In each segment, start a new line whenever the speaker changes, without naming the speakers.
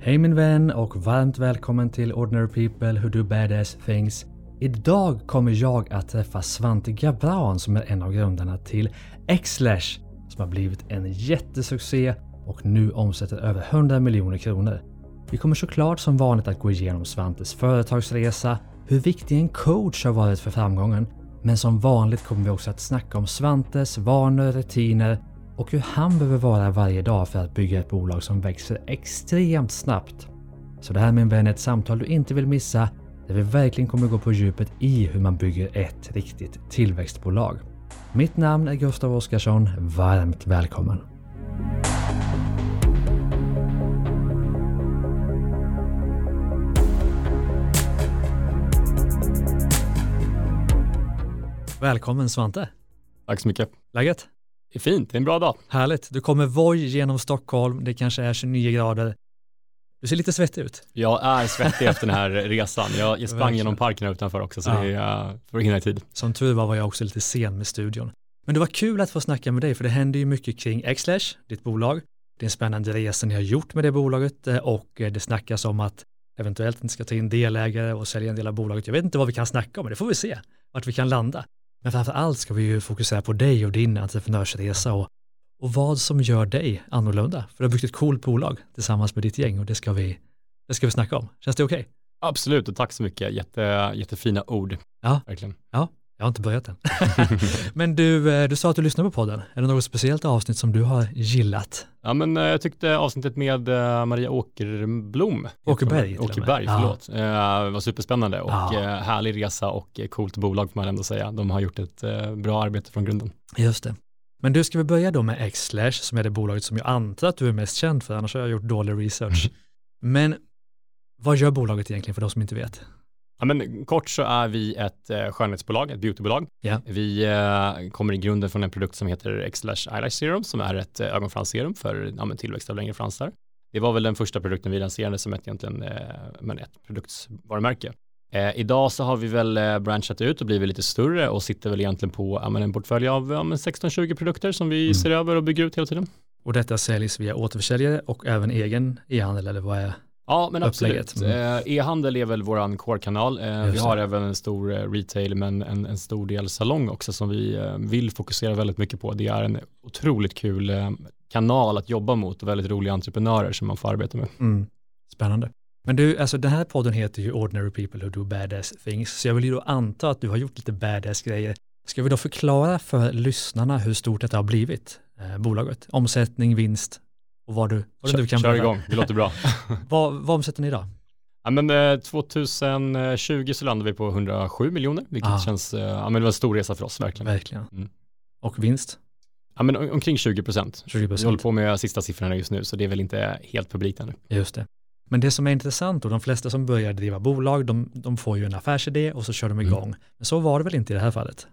Hej min vän och varmt välkommen till Ordinary People Who Do Badass Things. Idag kommer jag att träffa Svante Gabran som är en av grundarna till Xlash som har blivit en jättesuccé och nu omsätter över 100 miljoner kronor. Vi kommer såklart som vanligt att gå igenom Svantes företagsresa, hur viktig en coach har varit för framgången, men som vanligt kommer vi också att snacka om Svantes vanor, rutiner och hur han behöver vara varje dag för att bygga ett bolag som växer extremt snabbt. Så det här min vän är ett samtal du inte vill missa där vi verkligen kommer gå på djupet i hur man bygger ett riktigt tillväxtbolag. Mitt namn är Gustav Oskarsson. Varmt välkommen! Välkommen Svante!
Tack så mycket.
Läget?
Det är fint, det är en bra dag.
Härligt. Du kommer Voi genom Stockholm. Det kanske är 29 grader. Du ser lite svettig ut.
Jag är svettig efter den här resan. Jag, jag sprang genom parken här utanför också så
Ja.
det är uh, för att hinna i tid.
Som tur var var jag också lite sen med studion. Men det var kul att få snacka med dig för det händer ju mycket kring Xlash, ditt bolag. Det är en spännande resa ni har gjort med det bolaget eh, och eh, det snackas om att eventuellt ni ska ta in delägare och sälja en del av bolaget. Jag vet inte vad vi kan snacka om, men det får vi se vart vi kan landa. Men framför allt ska vi ju fokusera på dig och din entreprenörsresa och, och vad som gör dig annorlunda. För du har byggt ett coolt bolag tillsammans med ditt gäng och det ska vi, det ska vi snacka om. Känns det okej?
Absolut och tack så mycket. Jätte, jättefina ord.
Ja.
Verkligen.
Jag har inte börjat än. Men du, eh, du sa att du lyssnar på podden. Är det något speciellt avsnitt som du har gillat?
Ja men eh, jag tyckte avsnittet med eh, Maria Åkerblom.
Åkerberg.
Åkerberg,
Ja.
förlåt. Eh, var superspännande och
Ja.
härlig resa och coolt bolag får man ändå säga. De har gjort ett bra arbete från grunden.
Just det. Men du, ska vi börja då med Xlash som är det bolaget som jag antar att du är mest känd för, annars har jag gjort dålig research. Men vad gör bolaget egentligen för de som inte vet?
Ja, men kort så är vi ett eh, skönhetsbolag, ett beautybolag.
Ja.
Vi eh, kommer i grunden från en produkt som heter Xlash Eyelash Serum som är ett eh, ögonfransserum för ja, tillväxt av längre fransar. Det var väl den första produkten vi lanserade som ett, egentligen, eh, men ett produktsvarumärke. Eh, idag så har vi väl eh, branchat ut och blivit lite större och sitter väl egentligen på ja, en portfölj av ja, men 16-20 produkter som vi
Mm.
ser över och bygger ut hela tiden.
Och detta säljs via återförsäljare och även egen e-handel eller vad är?
Ja, men absolut. Eh, E-handel är väl våran core-kanal. Eh, vi har även en stor eh, retail, men en, en stor del salong också som vi vill fokusera väldigt mycket på. Det är en otroligt kul kanal att jobba mot och väldigt roliga entreprenörer som man får arbeta med.
Mm. Spännande. Men du, alltså den här podden heter ju Ordinary People Who Do Badass Things, så jag vill ju då anta att du har gjort lite badass grejer. Ska vi då förklara för lyssnarna hur stort detta har blivit, eh, bolaget? Omsättning, vinst och vad du, vad
Kör,
du kan
kör
berätta.
igång, det låter bra.
Vad, vad omsätter ni idag?
ja, men, eh, 2020 så landade vi på 107 miljoner, vilket
Ah.
känns, eh, ja, men det var en stor resa för oss verkligen.
Verkligen.
Mm.
Och vinst?
Ja, men om- omkring 20 procent.
20
Vi håller
procent.
på med sista siffrorna just nu, så det är väl inte helt publikt ännu.
Just det. Men det som är intressant och de flesta som börjar driva bolag, de, de får ju en affärsidé och så kör de
Mm.
igång. Men så var det väl inte i det här fallet?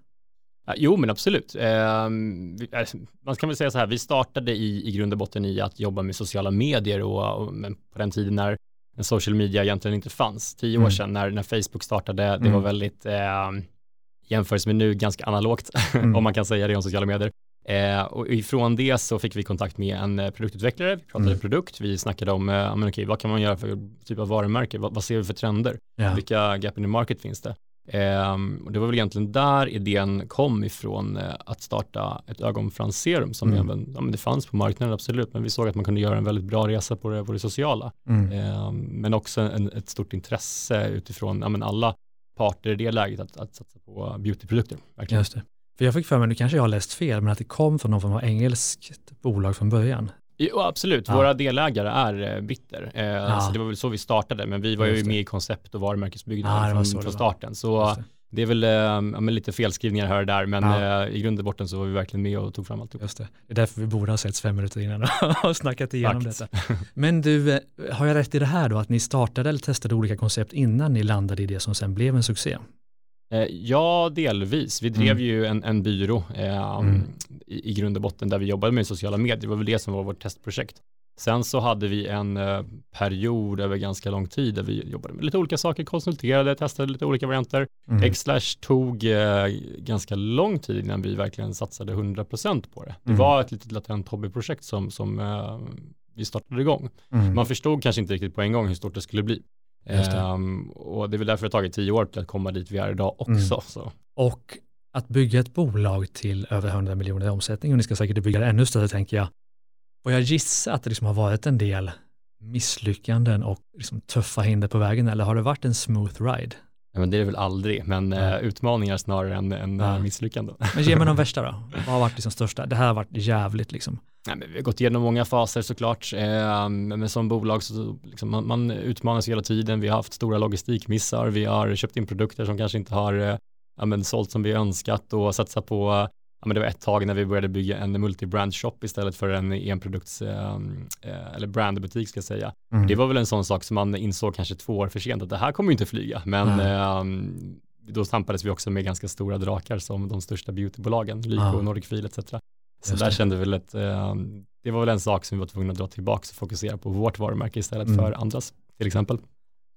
Jo, men absolut. Ehm, eh, man kan väl säga så här, vi startade i, i grund och botten i att jobba med sociala medier och, och men på den tiden när, social media egentligen inte fanns, tio
Mm.
år sedan när, när Facebook startade, det
Mm.
var väldigt, eh, jämfört med nu, ganska analogt,
Mm.
om man kan säga det om sociala medier. Eh, och ifrån det så fick vi kontakt med en eh, produktutvecklare, vi pratade
Mm.
produkt, vi snackade om, eh, men okej, vad kan man göra för typ av varumärke, vad, vad ser vi för trender?
Ja.
Vilka gap in the market finns det? Ehm, och det var väl egentligen där idén kom ifrån eh, att starta ett ögonfransserum som
Mm.
även, ja, men det fanns på marknaden absolut, men vi såg att man kunde göra en väldigt bra resa på det, på det sociala.
Mm.
Ehm, men också en, ett stort intresse utifrån ja, men alla parter i det läget att, att satsa på beautyprodukter. Verkligen.
Just det. För jag fick för mig, nu kanske jag har läst fel, men att det kom från någon form av engelskt bolag från början.
Jo, absolut,
Ja.
våra delägare är eh, britter, eh,
Ja.
så det var väl så vi startade, men vi var ju med i koncept och
Ja,
varumärkesbyggnaden
var
från, från starten. Så
det.
Är väl eh, ja, lite felskrivningar här och där, men
Ja.
eh, i grund och botten så var vi verkligen med och tog fram allt.
Just det. det är därför vi borde ha setts fem minuter innan och snackat igenom
Exakt.
detta. Men du, eh, har jag rätt i det här då, att ni startade eller testade olika koncept innan ni landade i det som sen blev en succé?
Eh, ja, delvis. Vi drev
Mm.
ju en, en byrå eh,
Mm.
i, i grund och botten där vi jobbade med sociala medier. Det var väl det som var vårt testprojekt. Sen så hade vi en eh, period över ganska lång tid där vi jobbade med lite olika saker, konsulterade, testade lite olika varianter.
Mm.
Xlash tog eh, ganska lång tid innan vi verkligen satsade 100% på det. Det
Mm.
var ett litet latent hobbyprojekt som, som eh, vi startade igång.
Mm.
Man förstod kanske inte riktigt på en gång hur stort det skulle bli.
Det.
Ehm, och det är väl därför det har tagit tio år till att komma dit vi är idag också.
Mm.
Så.
Och att bygga ett bolag till över 100 miljoner i omsättning, och ni ska säkert bygga det ännu större tänker jag. Och jag gissar att det liksom har varit en del misslyckanden och liksom tuffa hinder på vägen, eller har det varit en smooth ride?
Ja, men det är det väl aldrig, men
Ja.
eh, utmaningar snarare än, än
Ja.
eh, misslyckanden.
Men ge mig de värsta då. Vad har varit liksom största? Det här har varit jävligt liksom.
Nej, men vi har gått igenom många faser såklart, eh, men som bolag så liksom, man, man utmanas hela tiden. Vi har haft stora logistikmissar, vi har köpt in produkter som kanske inte har eh, ja, men, sålt som vi önskat och satsat på, ja, men det var ett tag när vi började bygga en multi-brand shop istället för en enprodukts, eh, eh, eller brandbutik ska jag säga.
Mm.
Det var väl en sån sak som man insåg kanske två år för sent att det här kommer ju inte flyga, men ehm, då tampades vi också med ganska stora drakar som de största beautybolagen, Lyko,
Ja.
Nordic Feel etc. Så
Just
där
det.
kände vi väl att eh, det var väl en sak som vi var tvungna att dra tillbaka och fokusera på vårt varumärke istället
Mm.
för andras till exempel.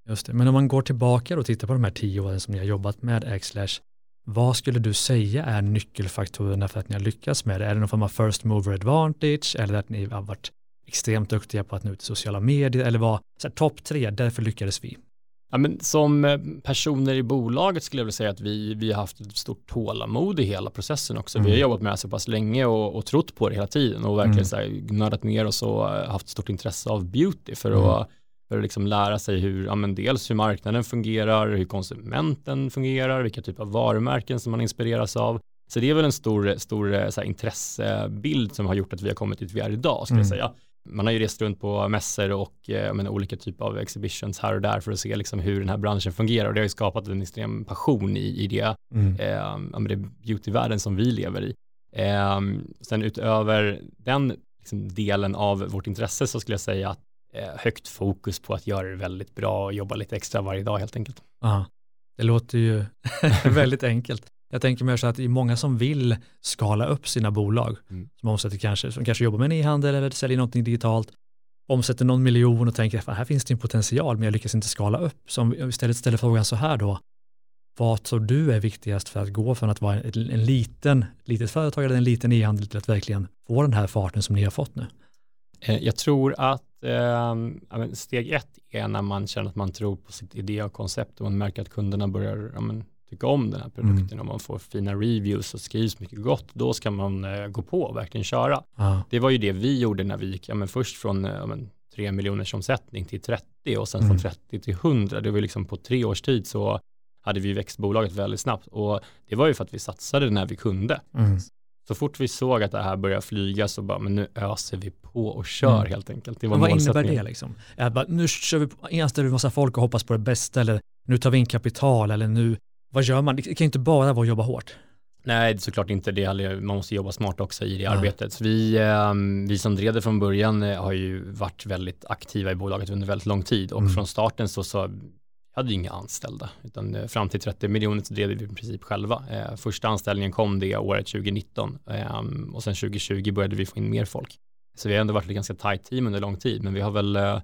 Just det. Men om man går tillbaka och tittar på de här tio åren som ni har jobbat med Xlash, vad skulle du säga är nyckelfaktorerna för att ni har lyckats med det? Är det någon form av first mover advantage eller att ni har varit extremt duktiga på att nå ut i sociala medier eller vad? Så här, Topp tre, därför lyckades vi.
Ja, men som eh, personer i bolaget skulle jag vilja säga att vi, vi har haft ett stort tålamod i hela processen också.
Mm.
Vi har jobbat med det så pass länge och, och trott på det hela tiden och verkligen
Mm.
så här, nördat ner oss och eh, haft stort intresse av beauty för
Mm.
att, för att liksom lära sig hur, ja, men dels hur marknaden fungerar, hur konsumenten fungerar, vilka typer av varumärken som man inspireras av. Så det är väl en stor, stor eh, så här, intressebild som har gjort att vi har kommit dit vi är idag, skulle
Mm.
jag säga. Man har ju rest runt på mässor och eh, men, olika typer av exhibitions här och där för att se liksom, hur den här branschen fungerar och det har ju skapat en extrem passion i, i det,
Mm.
eh, det beautyvärlden som vi lever i. Eh, sen utöver den liksom, delen av vårt intresse så skulle jag säga att eh, högt fokus på att göra det väldigt bra och jobba lite extra varje dag helt enkelt.
Ja, det låter ju väldigt enkelt. Jag tänker mig så att det är många som vill skala upp sina bolag,
Mm.
som omsätter kanske, som kanske jobbar med en e-handel eller säljer någonting digitalt, omsätter någon miljon och tänker, fan, här finns det en potential, men jag lyckas inte skala upp. Så om vi istället ställer frågan så här då, vad tror du är viktigast för att gå från att vara en, en liten, litet företag eller en liten e-handel till att verkligen få den här farten som ni har fått nu?
Eh, Jag tror att eh, steg ett är när man känner att man tror på sitt idé och koncept och man märker att kunderna börjar ja, men, tycka om den här produkten och man får fina reviews och skrivs mycket gott, då ska man eh, gå på och verkligen köra.
Ja,
Det var ju det vi gjorde när vi gick, ja, men först från eh, ja, men, 3 miljoners omsättning till 30 och sen
Mm.
från 30 till 100. Det var ju liksom på tre års tid så hade vi växt bolaget väldigt snabbt och det var ju för att vi satsade när vi kunde.
mm.
Så fort vi såg att det här började flyga så bara, men nu öser vi på och kör
Mm.
helt enkelt. Det var
Men vad innebär det liksom? Bara, nu kör vi, anställer vi massa folk och hoppas på det bästa eller nu tar vi in kapital eller nu, vad gör man? Det kan ju inte bara vara att jobba hårt.
Nej, såklart inte. Det man måste jobba smart också i det
Ja.
arbetet. Så vi, eh, vi som drev det från början eh, har ju varit väldigt aktiva i bolaget under väldigt lång tid och
Mm.
från starten så, så hade vi inga anställda, utan eh, fram till 30 miljoner så drev vi i princip själva. Eh, första anställningen kom det året 2019 eh, och sen 2020 började vi få in mer folk. Så vi har ändå varit ett ganska tajt team under lång tid, men vi har väl eh,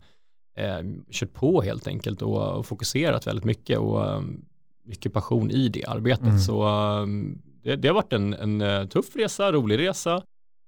kört på helt enkelt och, och fokuserat väldigt mycket och eh, mycket passion i det arbetet.
Mm.
Så eh, det, det har varit en, en eh, tuff resa, rolig resa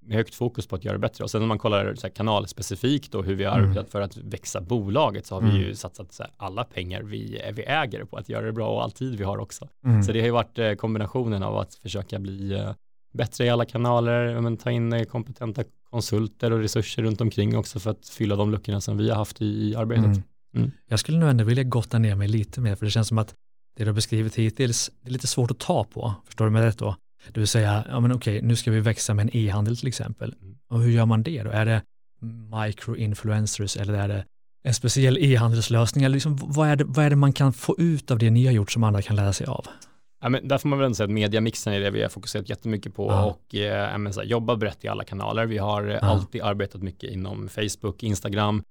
med högt fokus på att göra det bättre. Och sen när man kollar så här, kanalspecifikt och hur vi har
Mm.
arbetat för att växa bolaget så har vi
Mm.
ju satsat så här, alla pengar vi, vi äger på att göra det bra och all tid vi har också.
Mm.
Så det har ju varit eh, kombinationen av att försöka bli eh, bättre i alla kanaler, men ta in eh, kompetenta konsulter och resurser runt omkring också för att fylla de luckorna som vi har haft i, i arbetet.
Mm.
Mm.
Jag skulle nog ändå vilja gotta ner mig lite mer, för det känns som att det du har beskrivit hittills, det är lite svårt att ta på, förstår du mig rätt då? Det vill säga, ja men okej, nu ska vi växa med en e-handel till exempel.
Mm.
Och hur gör man det då? Är det micro-influencers eller är det en speciell e-handelslösning? Eller liksom, vad, är det, vad är det man kan få ut av det ni har gjort som andra kan lära sig av?
Ja, men där får man väl ändå säga att mediamixen är det vi har fokuserat jättemycket på
Ja.
och eh, ja, men så här, jobba brett i alla kanaler. Vi har eh,
Ja.
alltid arbetat mycket inom Facebook, Instagram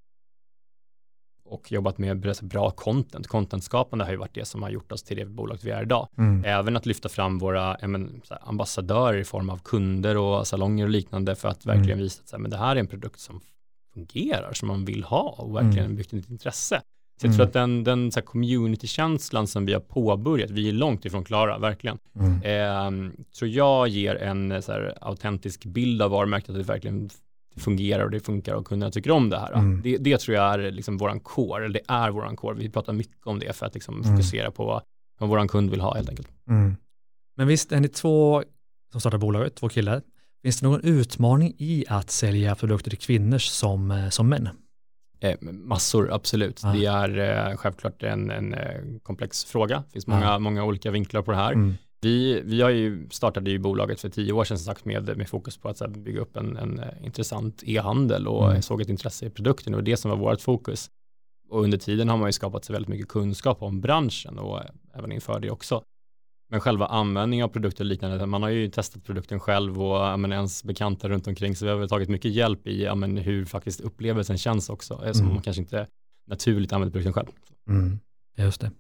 och jobbat med bra- content. Contentskapande har ju varit det som har gjort oss till det bolaget vi är idag.
Mm.
Även att lyfta fram våra men, ambassadörer i form av kunder och salonger och liknande för att verkligen
Mm.
visa att så här, men det här är en produkt som fungerar, som man vill ha och verkligen
Mm.
byggt ett intresse. Så jag
Mm.
tror att den, den så här, community-känslan som vi har påbörjat, vi är långt ifrån klara, verkligen,
Mm.
eh, tror jag ger en så här, autentisk bild av varumärket, att det verkligen fungerar och det funkar och kunderna tycker om det här. Mm. Det, det, tror jag är liksom våran core, eller det är våran core. Vi pratar mycket om det för att liksom mm. fokusera på vad våran kund vill ha helt enkelt.
Mm. Men visst är ni två som startar bolaget, två killar. Finns det någon utmaning i att sälja produkter till kvinnor som, eh, som män?
Eh, massor, absolut. Ah. Det är eh, självklart en, en eh, komplex fråga. Det finns många, ah. många olika vinklar på det här. Vi, vi har ju startade ju bolaget för tio år sedan sagt med, med fokus på att här, bygga upp en, en eh, intressant e-handel och mm. såg ett intresse i produkten och det som var vårt fokus. Och under tiden har man ju skapat sig väldigt mycket kunskap om branschen och även inför det också. Men själva användningen av produkter och liknande, man har ju testat produkten själv och men, ens bekanta runt omkring så vi har väl tagit mycket hjälp i men, hur faktiskt upplevelsen känns också, mm. som man kanske inte naturligt använder produkten själv.
Mm. Just det.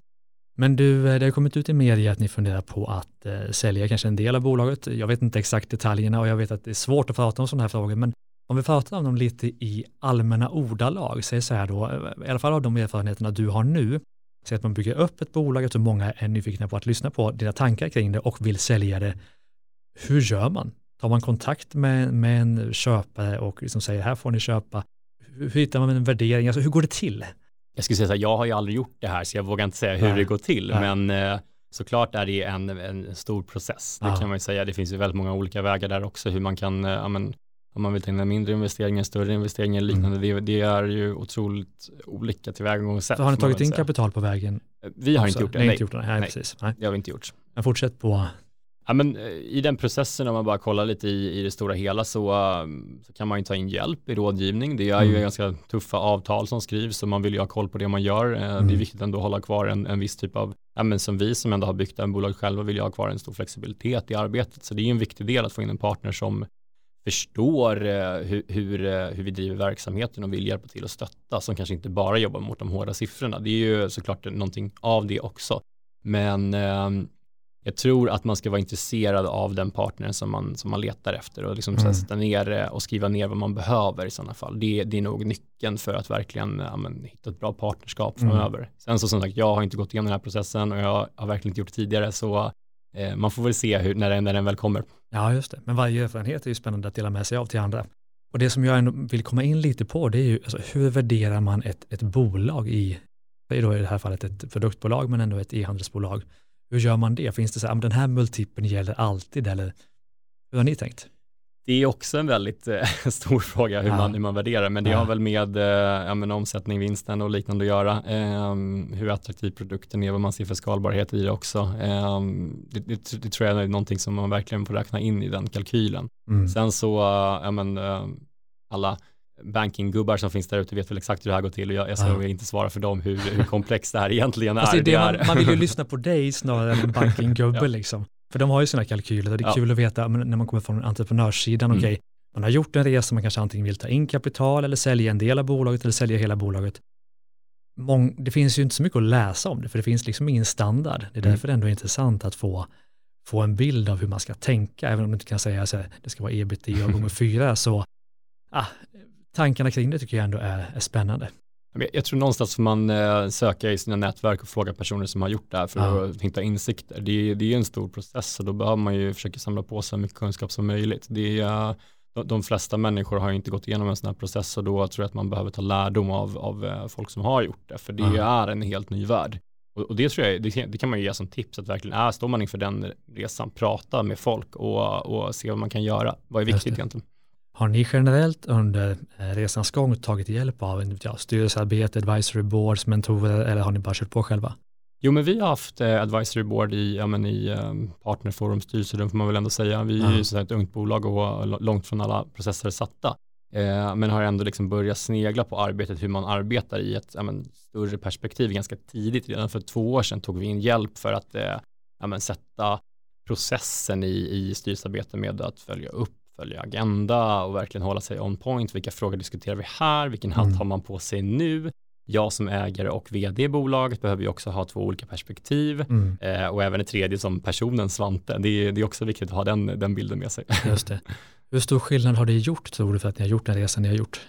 Men du, eh, det har kommit ut i media att ni funderar på att eh, sälja kanske en del av bolaget. Jag vet inte exakt detaljerna och jag vet att det är svårt att prata om sådana här frågor, men om vi pratar om dem lite i allmänna ordalag, säg så här då, eh, i alla fall av de erfarenheterna du har nu, säg att man bygger upp ett bolag, jag tror många är nyfikna på att lyssna på dina tankar kring det och vill sälja det. Hur gör man? Tar man kontakt med, med en köpare och liksom säger här får ni köpa? Hur, hur hittar man en värdering? Alltså hur går det till?
Jag skulle säga så här, jag har ju aldrig gjort det här så jag vågar inte säga hur Nej. det går till, Nej. men eh, såklart är det en, en stor process. Det ja. kan man ju säga. Det finns ju väldigt många olika vägar där också hur man kan, eh, ja, men, om man vill ta in en mindre investeringar, större investeringar eller liknande, mm. det, det, är ju otroligt olika tillvägagångssätt.
Har ni tagit in kapital på vägen?
Vi har också? inte gjort det. Nej,
inte gjort det. Nej, Nej. Precis. Nej.
det har vi inte gjort.
Men fortsätt på
Ja, men eh, I den processen, om man bara kollar lite i, i det stora hela, så, um, så kan man ju ta in hjälp i rådgivning. Det är mm. ju ganska tuffa avtal som skrivs och man vill ju ha koll på det man gör. Mm. Det är mm. viktigt ändå att hålla kvar en, en viss typ av, ja, men som vi som ändå har byggt en bolag själva vill ju ha kvar en stor flexibilitet i arbetet. Så det är en viktig del att få in en partner som förstår eh, hur, hur, eh, hur, vi driver verksamheten och vill hjälpa till att stötta, som kanske inte bara jobbar mot de hårda siffrorna. Det är ju såklart någonting av det också. Men eh, jag tror att man ska vara intresserad av den partnern som man, som man letar efter och liksom mm. sätta ner och skriva ner vad man behöver i sådana fall. Det, det är nog nyckeln för att verkligen ja, men, hitta ett bra partnerskap mm. framöver. Sen så som sagt, jag har inte gått igenom den här processen och jag har verkligen inte gjort det tidigare så eh, man får väl se hur, när, den, när den väl kommer.
Ja, just det. Men varje erfarenhet är ju spännande att dela med sig av till andra. Och det som jag ändå vill komma in lite på, det är ju alltså, hur värderar man ett, ett bolag i, i det här fallet ett produktbolag, men ändå ett e-handelsbolag hur gör man det? Finns det så här, den här multipeln gäller alltid eller hur har ni tänkt?
Det är också en väldigt eh, stor fråga hur, ja. man, hur man värderar, men det ja. har väl med eh, ja, men omsättning, vinsten och liknande att göra. Eh, hur attraktiv produkten är, vad man ser för skalbarhet i det också. Eh, det, det, det, tror jag är någonting som man verkligen får räkna in i den kalkylen. Mm. Sen så, ja men ehm, alla bankinggubbar som finns där ute vet väl exakt hur det här går till och jag, jag ska ja. inte svara för dem hur, hur komplext det här egentligen alltså, är.
Det man, man, vill ju lyssna på dig snarare än en bankinggubbe ja. liksom. För de har ju sina kalkyler och det är ja. kul att veta när man kommer från entreprenörssidan, mm. okej, okay, man har gjort en resa, man kanske antingen vill ta in kapital eller sälja en del av bolaget eller sälja hela bolaget. Mång, det finns ju inte så mycket att läsa om det, för det finns liksom ingen standard. Det är mm. därför det ändå är intressant att få, få en bild av hur man ska tänka, även om du inte kan säga att det ska vara ebitda gånger fyra, så ah, tankarna kring det tycker jag ändå är, är spännande.
Jag tror någonstans får man eh, söka i sina nätverk och fråga personer som har gjort det här för ja. att hitta insikter. Det är, det är en stor process och då behöver man ju försöka samla på sig så mycket kunskap som möjligt. Det är, de, de flesta människor har inte gått igenom en sån här process och då tror jag att man behöver ta lärdom av, av eh, folk som har gjort det, för det ja. är en helt ny värld. Och, och det tror jag, det, det, kan man ju ge som tips, att verkligen är, står man inför den resan, prata med folk och, och se vad man kan göra. Vad är viktigt egentligen?
Har ni generellt under eh, resans gång tagit hjälp av ja, styrelsearbete, advisory boards, mentorer eller har ni bara kört på själva?
Jo, men vi har haft eh, advisory board i, ja, men i um, partnerforum, styrelserum får man väl ändå säga. Vi är ju så ett ungt bolag och långt från alla processer satta. Eh, men har ändå liksom börjat snegla på arbetet, hur man arbetar i ett ja, men, större perspektiv ganska tidigt. Redan för två år sedan tog vi in hjälp för att eh, ja, men, sätta processen i, i styrelsearbete med att följa upp följa agenda och verkligen hålla sig on point. Vilka frågor diskuterar vi här? Vilken hatt mm. har man på sig nu? Jag som ägare och vd i bolaget behöver ju också ha två olika perspektiv mm. eh, och även ett tredje som personen Svante. Det är, det är också viktigt att ha den, den bilden med sig.
Just det. Hur stor skillnad har det gjort tror du för att ni har gjort den resan ni har gjort?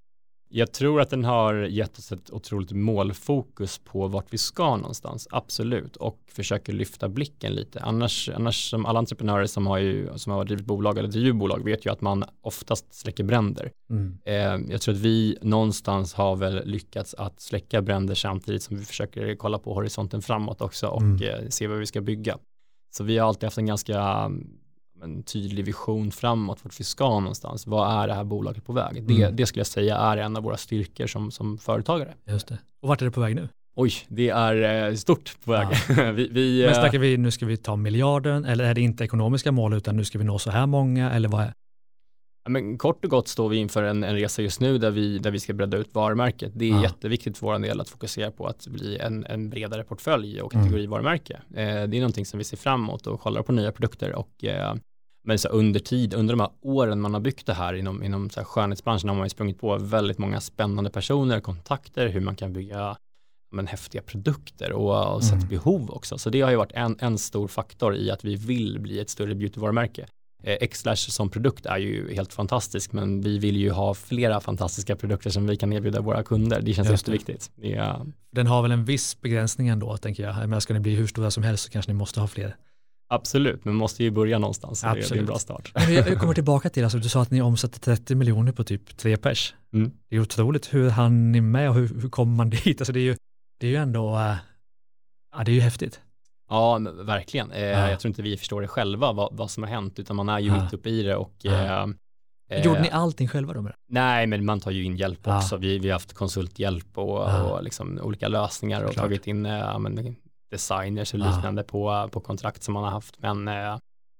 Jag tror att den har gett oss ett otroligt målfokus på vart vi ska någonstans, absolut, och försöker lyfta blicken lite. Annars, annars som alla entreprenörer som har, ju, som har drivit bolag eller driver bolag vet ju att man oftast släcker bränder. Mm. Eh, jag tror att vi någonstans har väl lyckats att släcka bränder samtidigt som vi försöker kolla på horisonten framåt också och mm. eh, se vad vi ska bygga. Så vi har alltid haft en ganska en tydlig vision framåt, vart vi ska någonstans. Vad är det här bolaget på väg? Mm. Det, det skulle jag säga är en av våra styrkor som, som företagare.
Just det. Och vart är det på väg nu?
Oj, det är eh, stort på väg.
Ja. vi, vi, Men snackar vi, nu ska vi ta miljarden eller är det inte ekonomiska mål utan nu ska vi nå så här många eller vad är?
men kort och gott står vi inför en, en resa just nu där vi, där vi ska bredda ut varumärket. Det är ja. jätteviktigt för vår del att fokusera på att bli en, en bredare portfölj och kategorivarumärke. Mm. Eh, det är någonting som vi ser fram emot och kollar på nya produkter och eh, men så under tid, under de här åren man har byggt det här inom, inom så här skönhetsbranschen har man ju sprungit på väldigt många spännande personer, kontakter, hur man kan bygga men, häftiga produkter och, och sett mm. behov också. Så det har ju varit en, en stor faktor i att vi vill bli ett större beautyvarumärke. Eh, Xlash som produkt är ju helt fantastisk men vi vill ju ha flera fantastiska produkter som vi kan erbjuda våra kunder. Det känns Just jätteviktigt. Det är...
Den har väl en viss begränsning ändå tänker jag. Men ska ni bli hur stora som helst så kanske ni måste ha fler.
Absolut, men måste ju börja någonstans. Absolut. Det är en bra start.
Jag kommer tillbaka till, alltså, du sa att ni omsätter 30 miljoner på typ tre pers. Mm. Det är otroligt, hur hann ni med och hur, hur kommer man dit? Alltså, det, är ju, det är ju ändå, äh, ja det är ju häftigt.
Ja, verkligen. Eh, ja. Jag tror inte vi förstår det själva vad, vad som har hänt, utan man är ju ja. mitt uppe i det och ja.
eh, Gjorde ni allting själva då? Med det?
Nej, men man tar ju in hjälp också. Vi, vi har haft konsulthjälp och, och liksom olika lösningar och Klart. tagit in äh, men, designers och liknande på, på kontrakt som man har haft. Men, äh,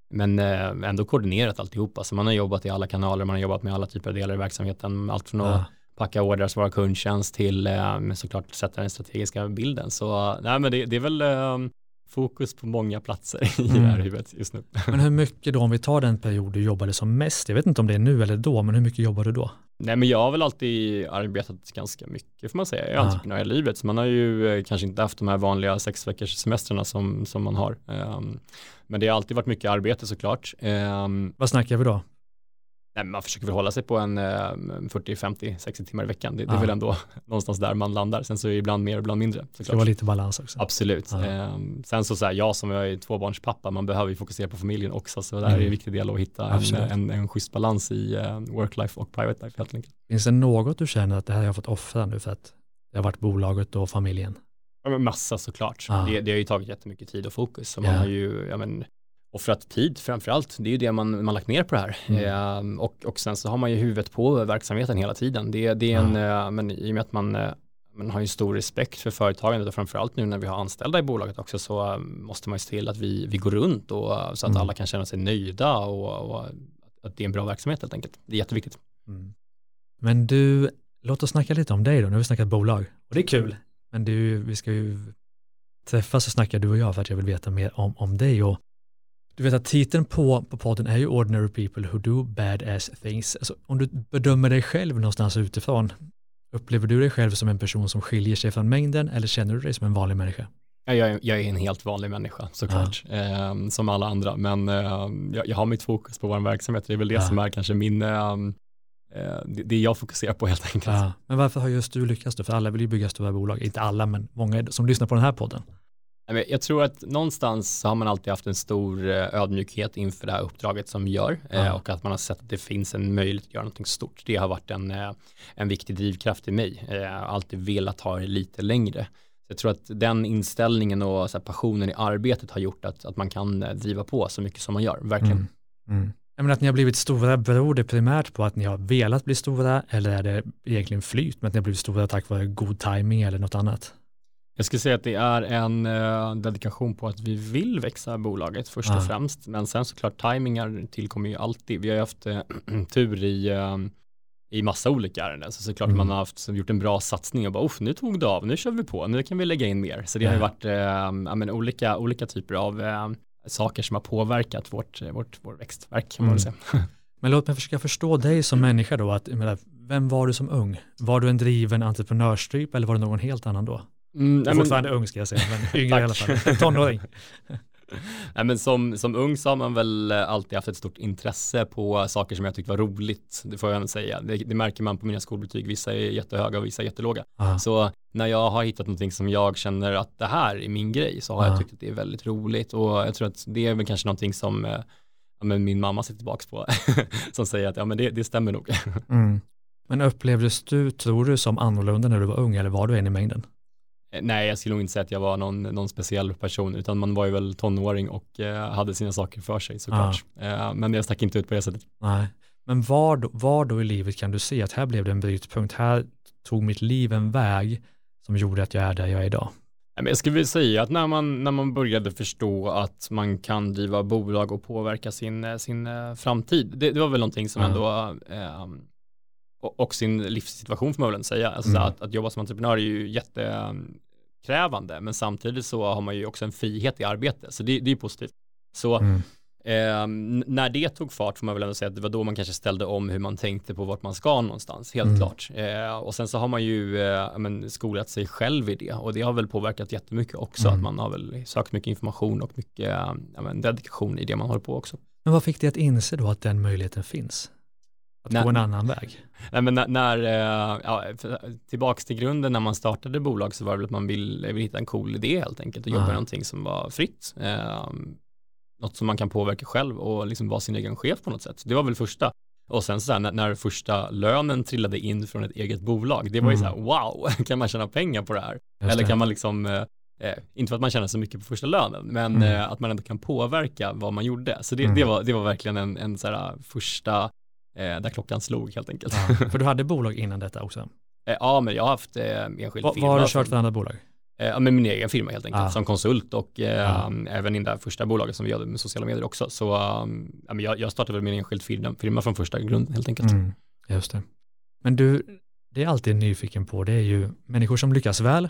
men äh, ändå koordinerat alltihopa. Så man har jobbat i alla kanaler, man har jobbat med alla typer av delar i verksamheten. Allt från att packa ordrar, svara kundtjänst till såklart sätta den strategiska bilden. Så nej, men det, det är väl fokus på många platser i mm. det här huvudet just nu.
Men hur mycket då, om vi tar den period du jobbade som mest, jag vet inte om det är nu eller då, men hur mycket jobbar du då?
Nej men jag har väl alltid arbetat ganska mycket får man säga, jag är entreprenör i livet, så man har ju eh, kanske inte haft de här vanliga sex veckors semestrarna som, som man har. Um, men det har alltid varit mycket arbete såklart. Um,
Vad snackar vi då?
Nej, man försöker väl hålla sig på en 40, 50, 60 timmar i veckan. Det, det är väl ändå någonstans där man landar. Sen så är det ibland mer och ibland mindre.
Det ska vara lite balans också.
Absolut. Ehm, sen så, så här, jag som är tvåbarnspappa, man behöver ju fokusera på familjen också. Så det här mm. är en viktig del att hitta en, en, en schysst balans i uh, work-life och private life helt enkelt.
Finns det något du känner att det här har jag fått offra nu för att det har varit bolaget och familjen?
Ja, massa såklart. Ah. Det, det har ju tagit jättemycket tid och fokus. Så man yeah. har ju, ja, men, offrat tid framförallt. Det är ju det man, man lagt ner på det här. Mm. Eh, och, och sen så har man ju huvudet på verksamheten hela tiden. Det, det är en, mm. eh, men i och med att man, eh, man har ju stor respekt för företagandet och framförallt nu när vi har anställda i bolaget också så eh, måste man ju se till att vi, vi går runt och så att mm. alla kan känna sig nöjda och, och, att det är en bra verksamhet helt enkelt. Det är jätteviktigt. Mm.
Men du, låt oss snacka lite om dig då. Nu har vi snackat bolag och det är kul. Men du, vi ska ju träffas och snacka du och jag för att jag vill veta mer om, om dig och du vet att titeln på, på podden är ju Ordinary People Who Do Badass Things. Alltså, om du bedömer dig själv någonstans utifrån, upplever du dig själv som en person som skiljer sig från mängden eller känner du dig som en vanlig människa?
Ja, jag, är, jag är en helt vanlig människa såklart, ja. eh, som alla andra, men eh, jag, jag, har mitt fokus på vår verksamhet, det är väl det ja. som är kanske min, ehm, eh, det, det jag fokuserar på helt enkelt. Ja.
Men varför har just du lyckats då? För alla vill ju bygga stora bolag, inte alla, men många som lyssnar på den här podden.
Jag tror att någonstans har man alltid haft en stor eh, ödmjukhet inför det här uppdraget som gör mm. och att man har sett att det finns en möjlighet att göra någonting stort. Det har varit en, eh, en viktig drivkraft i mig. Jag har alltid velat ha det lite längre. Jag tror att den inställningen och så passionen i arbetet har gjort att, att man kan driva på så mycket som man gör, verkligen. Mm.
Mm. Menar att ni har blivit stora, beror det primärt på att ni har velat bli stora eller är det egentligen flyt med att ni har blivit stora tack vare god timing eller något annat?
Jag skulle säga att det är en eh, dedikation på att vi vill växa bolaget först och främst. Men sen såklart tajmingar tillkommer ju alltid. Vi har ju haft eh, tur i, eh, i massa olika ärenden. Så såklart mm. man har haft, gjort en bra satsning och bara, nu tog det av, nu kör vi på, nu kan vi lägga in mer. Så det har ju varit eh, men, olika, olika typer av eh, saker som har påverkat vårt, vårt, vår växtverk. Kan man mm. säga.
Men låt mig försöka förstå dig som människa då. Att, menar, vem var du som ung? Var du en driven entreprenörstyp eller var du någon helt annan då? Mm, du är fortfarande ung ska jag säga, men yngre i alla fall. Tonåring.
Nej, men som, som ung så har man väl alltid haft ett stort intresse på saker som jag tyckte var roligt. Det får jag även säga. Det, det märker man på mina skolbetyg. Vissa är jättehöga och vissa är jättelåga.
Ah.
Så när jag har hittat någonting som jag känner att det här är min grej så har
Ah.
jag tyckt att det är väldigt roligt och jag tror att det är väl kanske någonting som eh, ja, men min mamma sitter tillbaka på som säger att ja, men det, det stämmer nog.
Mm. Men upplevdes du, tror du, som annorlunda när du var ung eller var du en i mängden?
Eh, Nej, jag skulle nog inte säga att jag var någon, någon speciell person, utan man var ju väl tonåring och eh, hade sina saker för sig såklart. Eh, men jag stack inte ut på det sättet.
Nej. Men var då, var då i livet kan du se att här blev det en brytpunkt, här tog mitt liv en väg som gjorde att jag är där jag är idag?
Jag skulle vilja säga att när man, när man började förstå att man kan driva bolag och påverka sin, eh, sin eh, framtid, det, det var väl någonting som
Ja.
ändå, eh, och, sin livssituation får man väl säga, alltså
Mm.
att, att jobba som entreprenör är ju jättekrävande, men samtidigt så har man ju också en frihet i arbete, så det, det är positivt. Så
Mm.
Eh, när det tog fart får man väl ändå säga att det var då man kanske ställde om hur man tänkte på vart man ska någonstans, helt
Mm.
klart. Eh, och sen så har man ju eh, men, skolat sig själv i det och det har väl påverkat jättemycket också,
Mm.
att man har väl sökt mycket information och mycket men, dedikation i det man håller på också.
Men vad fick dig att inse då att den möjligheten finns? Att
Nej.
gå en annan väg?
Nej, men när, när eh, ja, tillbaks till grunden när man startade bolag så var det väl att man vill, vill hitta en cool idé helt enkelt och jobba med någonting som var fritt. Eh, något som man kan påverka själv och liksom vara sin egen chef på något sätt. Det var väl första. Och sen så här, när, när första lönen trillade in från ett eget bolag, det var ju
Mm.
så här, wow, kan man tjäna pengar på det här?
Just
Eller
det.
kan man liksom, eh, eh, inte för att man tjänar så mycket på första lönen, men
Mm.
eh, att man ändå kan påverka vad man gjorde. Så det,
Mm.
det, var, det var verkligen en, en så här första, eh, där klockan slog helt enkelt.
Ja, för du hade bolag innan detta också.
Eh, Ja, men jag har haft eh, enskild
Va,
firma.
vad har du kört för andra bolag?
Eh, Ja, med min egen firma helt enkelt,
Ah.
som konsult och eh,
Ah.
även i det där första bolaget som vi hade med sociala medier också. Så um, ja, men jag, jag startade väl min enskild firma, firma från första grunden helt enkelt.
Mm, just det. Men du, det är alltid nyfiken på, det är ju människor som lyckas väl.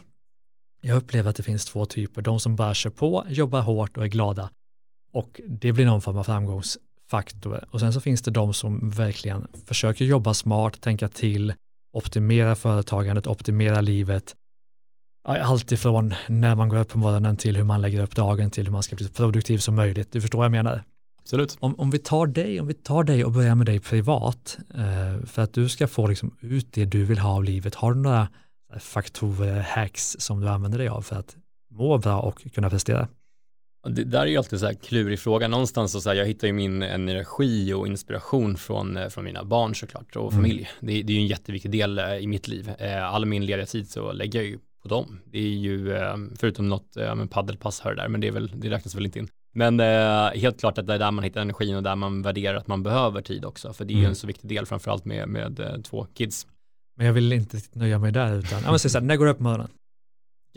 Jag upplever att det finns två typer, de som bara kör på, jobbar hårt och är glada. Och det blir någon form av framgångsfaktor. Och sen så finns det de som verkligen försöker jobba smart, tänka till, optimera företagandet, optimera livet. Allt ifrån när man går upp på morgonen till hur man lägger upp dagen till hur man ska bli så produktiv som möjligt. Du förstår vad jag menar?
Absolut.
Om, om, vi tar dig, om vi tar dig och börjar med dig privat, eh, för att du ska få liksom ut det du vill ha av livet, har du några faktorer, hacks som du använder dig av för att må bra och kunna prestera?
Det där är ju alltid så här klurig fråga. Någonstans så, så här, jag hittar ju min energi och inspiration från, eh, från mina barn såklart och
Mm.
familj. Det, det är ju en jätteviktig del eh, i mitt liv. Eh, All min lediga tid så lägger jag ju på dem. Det är ju, förutom något paddelpass här och där, men det, är väl, det räknas väl inte in. Men helt klart att det är där man hittar energin och där man värderar att man behöver tid också, för det är ju
Mm.
en så viktig del, framförallt med, med två kids.
Men jag vill inte nöja mig där, utan, ja men så här, när går du upp på morgonen?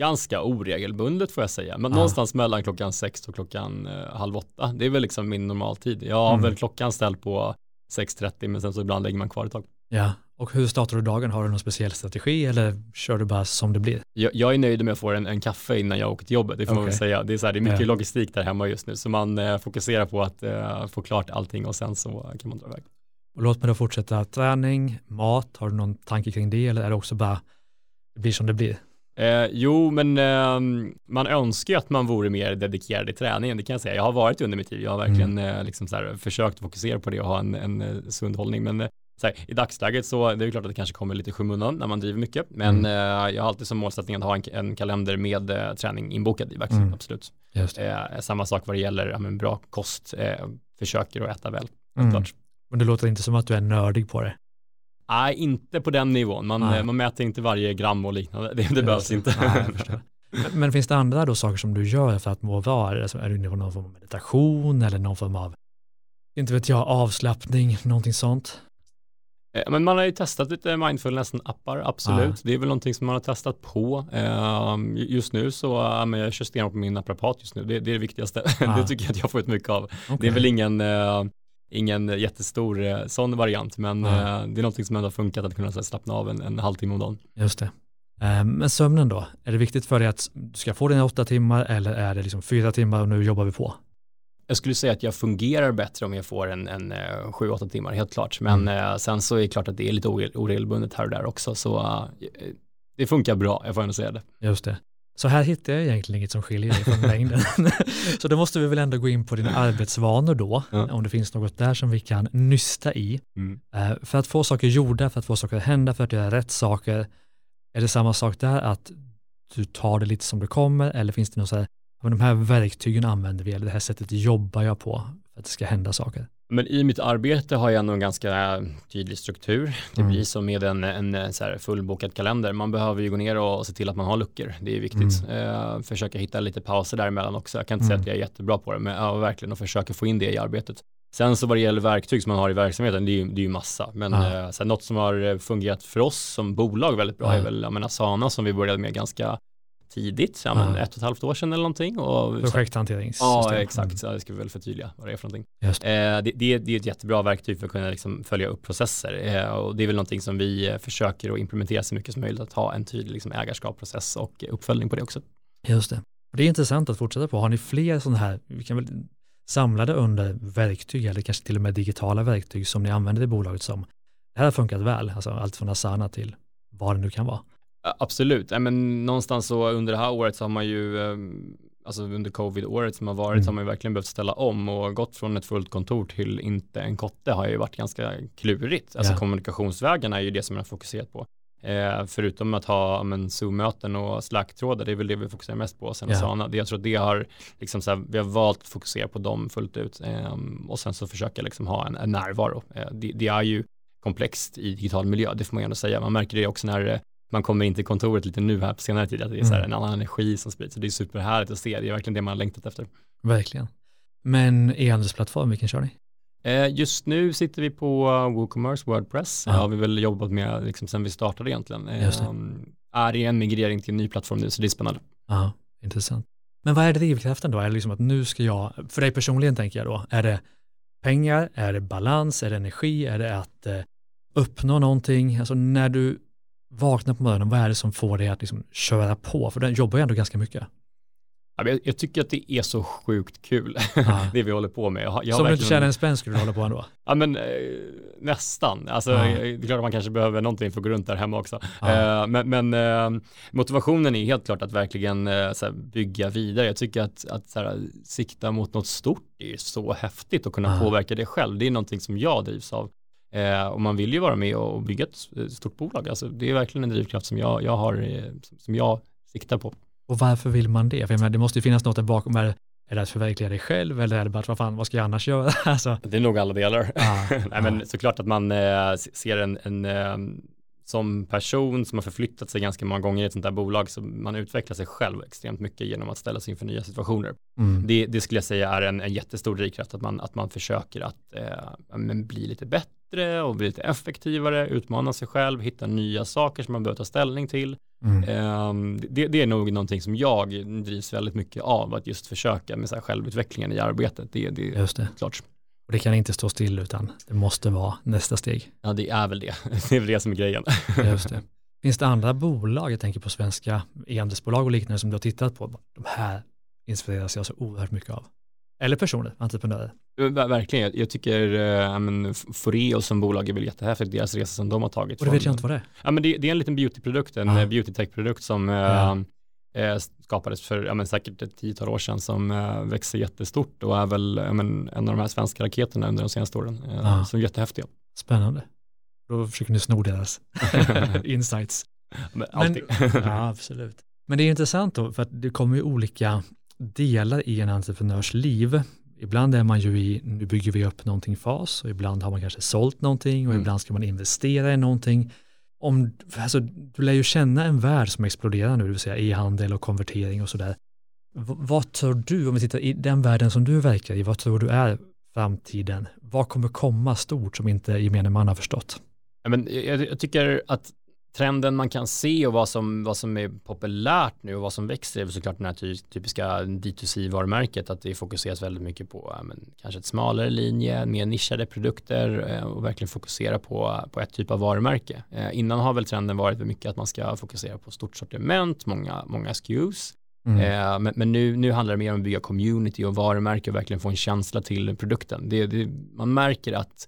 Ganska oregelbundet får jag säga, men
Ja.
någonstans mellan klockan sex och klockan eh, halv åtta. Det är väl liksom min normaltid. Jag har
Mm.
väl klockan ställd på 6.30 men sen så ibland lägger man kvar ett tag.
Ja, och hur startar du dagen? Har du någon speciell strategi eller kör du bara som det blir?
Jag, jag är nöjd med att få en, en kaffe innan jag åker till jobbet, det får man väl säga. Det är, så här, det är mycket
Ja.
logistik där hemma just nu, så man eh, fokuserar på att eh, få klart allting och sen så kan man dra iväg.
Och låt mig då fortsätta, träning, mat, har du någon tanke kring det eller är det också bara, det blir som det blir?
Eh, jo, men eh, man önskar ju att man vore mer dedikerad i träningen, det kan jag säga. Jag har varit under mitt liv, jag har verkligen eh, liksom här, försökt fokusera på det och ha en, en eh, sund hållning. Men eh, här, i dagsläget så det är det klart att det kanske kommer lite skymundan när man driver mycket. Men eh, jag har alltid som målsättning att ha en, en kalender med träning inbokad i verkligen,
Mm.
absolut. Samma sak vad det gäller ja, men bra kost, försöker att äta väl.
Mm. Men det låter inte som att du är nördig på det.
Nej, inte på den nivån. Man,
Nej.
man mäter inte varje gram och liknande. Det, det behövs
det.
inte.
Nej. Men, finns det andra då saker som du gör för att må bra? Är, det, du inne på någon form av meditation eller någon form av, inte vet jag, avslappning, någonting sånt?
Eh, Men man har ju testat lite mindfulness-appar, absolut. Det är väl någonting som man har testat på. Ehm, Just nu så, men jag kör stenhårt på min naprapat just nu. Det, det är det viktigaste.
Ah.
Det tycker jag att jag får ut mycket av. Det
Okej.
är väl ingen, eh, ingen jättestor eh, sån variant, men eh, det är någonting som ändå har funkat att kunna här, slappna av en, en halvtimme om dagen.
Just det. Eh, Men sömnen då? Är det viktigt för dig att du ska få dina åtta timmar eller är det liksom fyra timmar och nu jobbar vi på?
Jag skulle säga att jag fungerar bättre om jag får en, en sju, åtta timmar, helt klart. Men
Mm.
sen så är det klart att det är lite ore- oregelbundet här och där också, så det funkar bra, jag får ändå säga det.
Just det. Så här hittar jag egentligen inget som skiljer dig från mängden. så då måste vi väl ändå gå in på dina arbetsvanor då, ja. om det finns något där som vi kan nysta i. Mm. Uh, för att få saker gjorda, för att få saker att hända, för att göra rätt saker, är det samma sak där att du tar det lite som det kommer eller finns det något så här, de här verktygen använder vi eller det här sättet jobbar jag på för att det ska hända saker?
Men i mitt arbete har jag nog en ganska tydlig struktur. Det mm. blir som med en, en så fullbokad kalender. Man behöver ju gå ner och se till att man har luckor. Det är viktigt. Mm. Uh, försöka hitta lite pauser däremellan också. Jag kan inte mm. säga att jag är jättebra på det, men jag verkligen och försöka få in det i arbetet. Sen så vad det gäller verktyg som man har i verksamheten, det är ju, det är ju massa. Men ja. uh, så här, något som har fungerat för oss som bolag väldigt bra ja. är väl, menar, Asana som vi började med ganska tidigt, ja, men ett och ett halvt år sedan eller någonting. Och,
Projekthanteringssystem.
Ja, exakt. Så jag ska väl förtydliga vad det är för någonting. Eh, det, det, det, är ett jättebra verktyg för att kunna liksom följa upp processer eh, och det är väl någonting som vi eh, försöker att implementera så mycket som möjligt, att ha en tydlig liksom, ägarskapsprocess och uppföljning på det också.
Just det. Det är intressant att fortsätta på. Har ni fler sådana här, vi kan väl samla det under verktyg eller kanske till och med digitala verktyg som ni använder i bolaget som det här har funkat väl, alltså allt från Asana till vad det nu kan vara.
Absolut, men någonstans så under det här året så har man ju, ehm, alltså under covid-året som har varit, mm. så har man ju verkligen behövt ställa om och gått från ett fullt kontor till inte en kotte har ju varit ganska klurigt. Alltså ja. kommunikationsvägarna är ju det som man har fokuserat på. Eh, förutom att ha men, Zoom-möten och Slack-trådar, det är väl det vi fokuserar mest på sen. Sana. Jag tror att det har, liksom, så här, vi har valt att fokusera på dem fullt ut eh, och sen så försöka liksom, ha en, en närvaro. Eh, det, det, är ju komplext i digital miljö, det får man ju ändå säga. Man märker det också när man kommer in till kontoret lite nu här på senare tid, att det är mm. en annan energi som sprids. Så det är superhärligt att se, det är verkligen det man har längtat efter.
Verkligen. Men e-handelsplattform, vilken kör ni?
Eh, just nu sitter vi på WooCommerce, Wordpress. Det har vi väl jobbat med liksom sen vi startade egentligen. Just det. Ehm, är i en migrering till en ny plattform nu, så det är spännande.
Ja, intressant. Men vad är drivkraften då? Är det liksom att nu ska jag, för dig personligen tänker jag då, är det pengar, är det balans, är det energi, är det att eh, uppnå någonting? Alltså när du vakna på morgonen, vad är det som får dig att liksom köra på? För den jobbar ju ändå ganska mycket.
Jag, tycker att det är så sjukt kul, det vi håller på med. Jag,
jag som du inte tjänar en spänn skulle du hålla på ändå?
ja, men eh, nästan. Alltså, det är klart att man kanske behöver någonting för att gå runt där hemma också. Eh, men, men eh, motivationen är helt klart att verkligen såhär, bygga vidare. Jag tycker att, att såhär, sikta mot något stort är så häftigt att kunna påverka det själv. Det är någonting som jag drivs av. Eh, och man vill ju vara med och bygga ett stort bolag. Alltså, det är verkligen en drivkraft som jag, jag har, eh, som jag siktar på.
Och varför vill man det? För menar, det måste ju finnas något där bakom. Är, är det att förverkliga dig själv eller är det bara att vad fan, vad ska jag annars göra? alltså.
Det är nog alla delar. Ah, Nej, ah. men såklart att man eh, ser en, en eh, som person som har förflyttat sig ganska många gånger i ett sånt här bolag så man utvecklar sig själv extremt mycket genom att ställa sig inför nya situationer. Mm. Det, det, skulle jag säga är en, en jättestor drivkraft att man, att man försöker att eh, bli lite bättre och bli lite effektivare, utmana sig själv, hitta nya saker som man behöver ta ställning till. Mm. Eh, det, det, är nog någonting som jag drivs väldigt mycket av, att just försöka med så här självutvecklingen i arbetet. Det, det är klart.
Och det kan inte stå still utan det måste vara nästa steg.
Ja, det är väl det. Det är väl det som är grejen.
Just det. Finns det andra bolag, jag tänker på svenska e-handelsbolag och liknande som du har tittat på, de här inspireras jag så oerhört mycket av. Eller personer, entreprenörer.
Verkligen, jag, tycker äh, Foreo som bolag är väl jättehäftigt, deras resa som de har tagit.
Och det vet jag inte vad det är.
Ja, men det, det är en liten beautyprodukt, en ah. beauty tech-produkt som äh, eh, skapades för ja, men säkert ett tiotal år sedan som eh, växer jättestort och är väl ja, men, en av de här svenska raketerna under de senaste åren. Eh, ah. Som är jättehäftiga.
Spännande. Då försöker ni sno deras insights.
Men, men,
ja, absolut. Men det är intressant då, för att det kommer ju olika delar i en entreprenörs liv. Ibland är man ju i, nu bygger vi upp någonting fas och ibland har man kanske sålt någonting och mm. ibland ska man investera i någonting om, alltså, du lär ju känna en värld som exploderar nu, det vill säga e-handel och konvertering och sådär. Vad tror du, om vi tittar i den världen som du verkar i, vad tror du är framtiden? Vad kommer komma stort som inte gemene man har förstått?
Men jag, jag tycker att trenden man kan se och vad som, vad som är populärt nu och vad som växer är såklart den här typiska D2C-varumärket att det fokuseras väldigt mycket på men, kanske ett smalare linje, mer nischade produkter eh, och verkligen fokusera på, på ett typ av varumärke. Eh, innan har väl trenden varit mycket att man ska fokusera på stort sortiment, många, många SKUs. Mm. Eh, men, men nu, nu handlar det mer om att bygga community och varumärke och verkligen få en känsla till produkten. Det, det, man märker att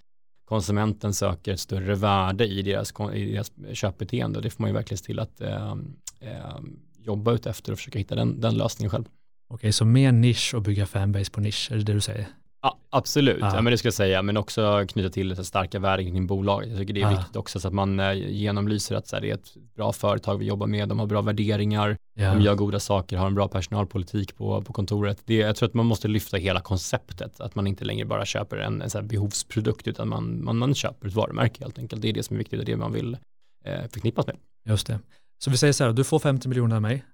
konsumenten söker ett större värde i deras, i deras köpbeteende och det får man ju verkligen se till att eh, eh, jobba ut efter och försöka hitta den, den lösningen själv.
Okej, så mer nisch och bygga fanbase på nisch, är det det du säger?
Ja, absolut,
Ja.
ja. men det ska jag säga, men också knyta till lite starka värden kring bolaget. Jag tycker det är
Ja.
viktigt också så att man eh, genomlyser att så här, det är ett bra företag vi jobbar med, de har bra värderingar, de gör goda saker, har en bra personalpolitik på, på kontoret. Det, jag tror att man måste lyfta hela konceptet, att man inte längre bara köper en, en så behovsprodukt, utan man, man, man köper ett varumärke helt enkelt. Det är det som är viktigt och det man vill eh, förknippas med.
Just det. Så vi säger så här, du får 50 miljoner av mig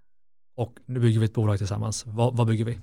och nu bygger vi ett bolag tillsammans. Vad, vad bygger vi?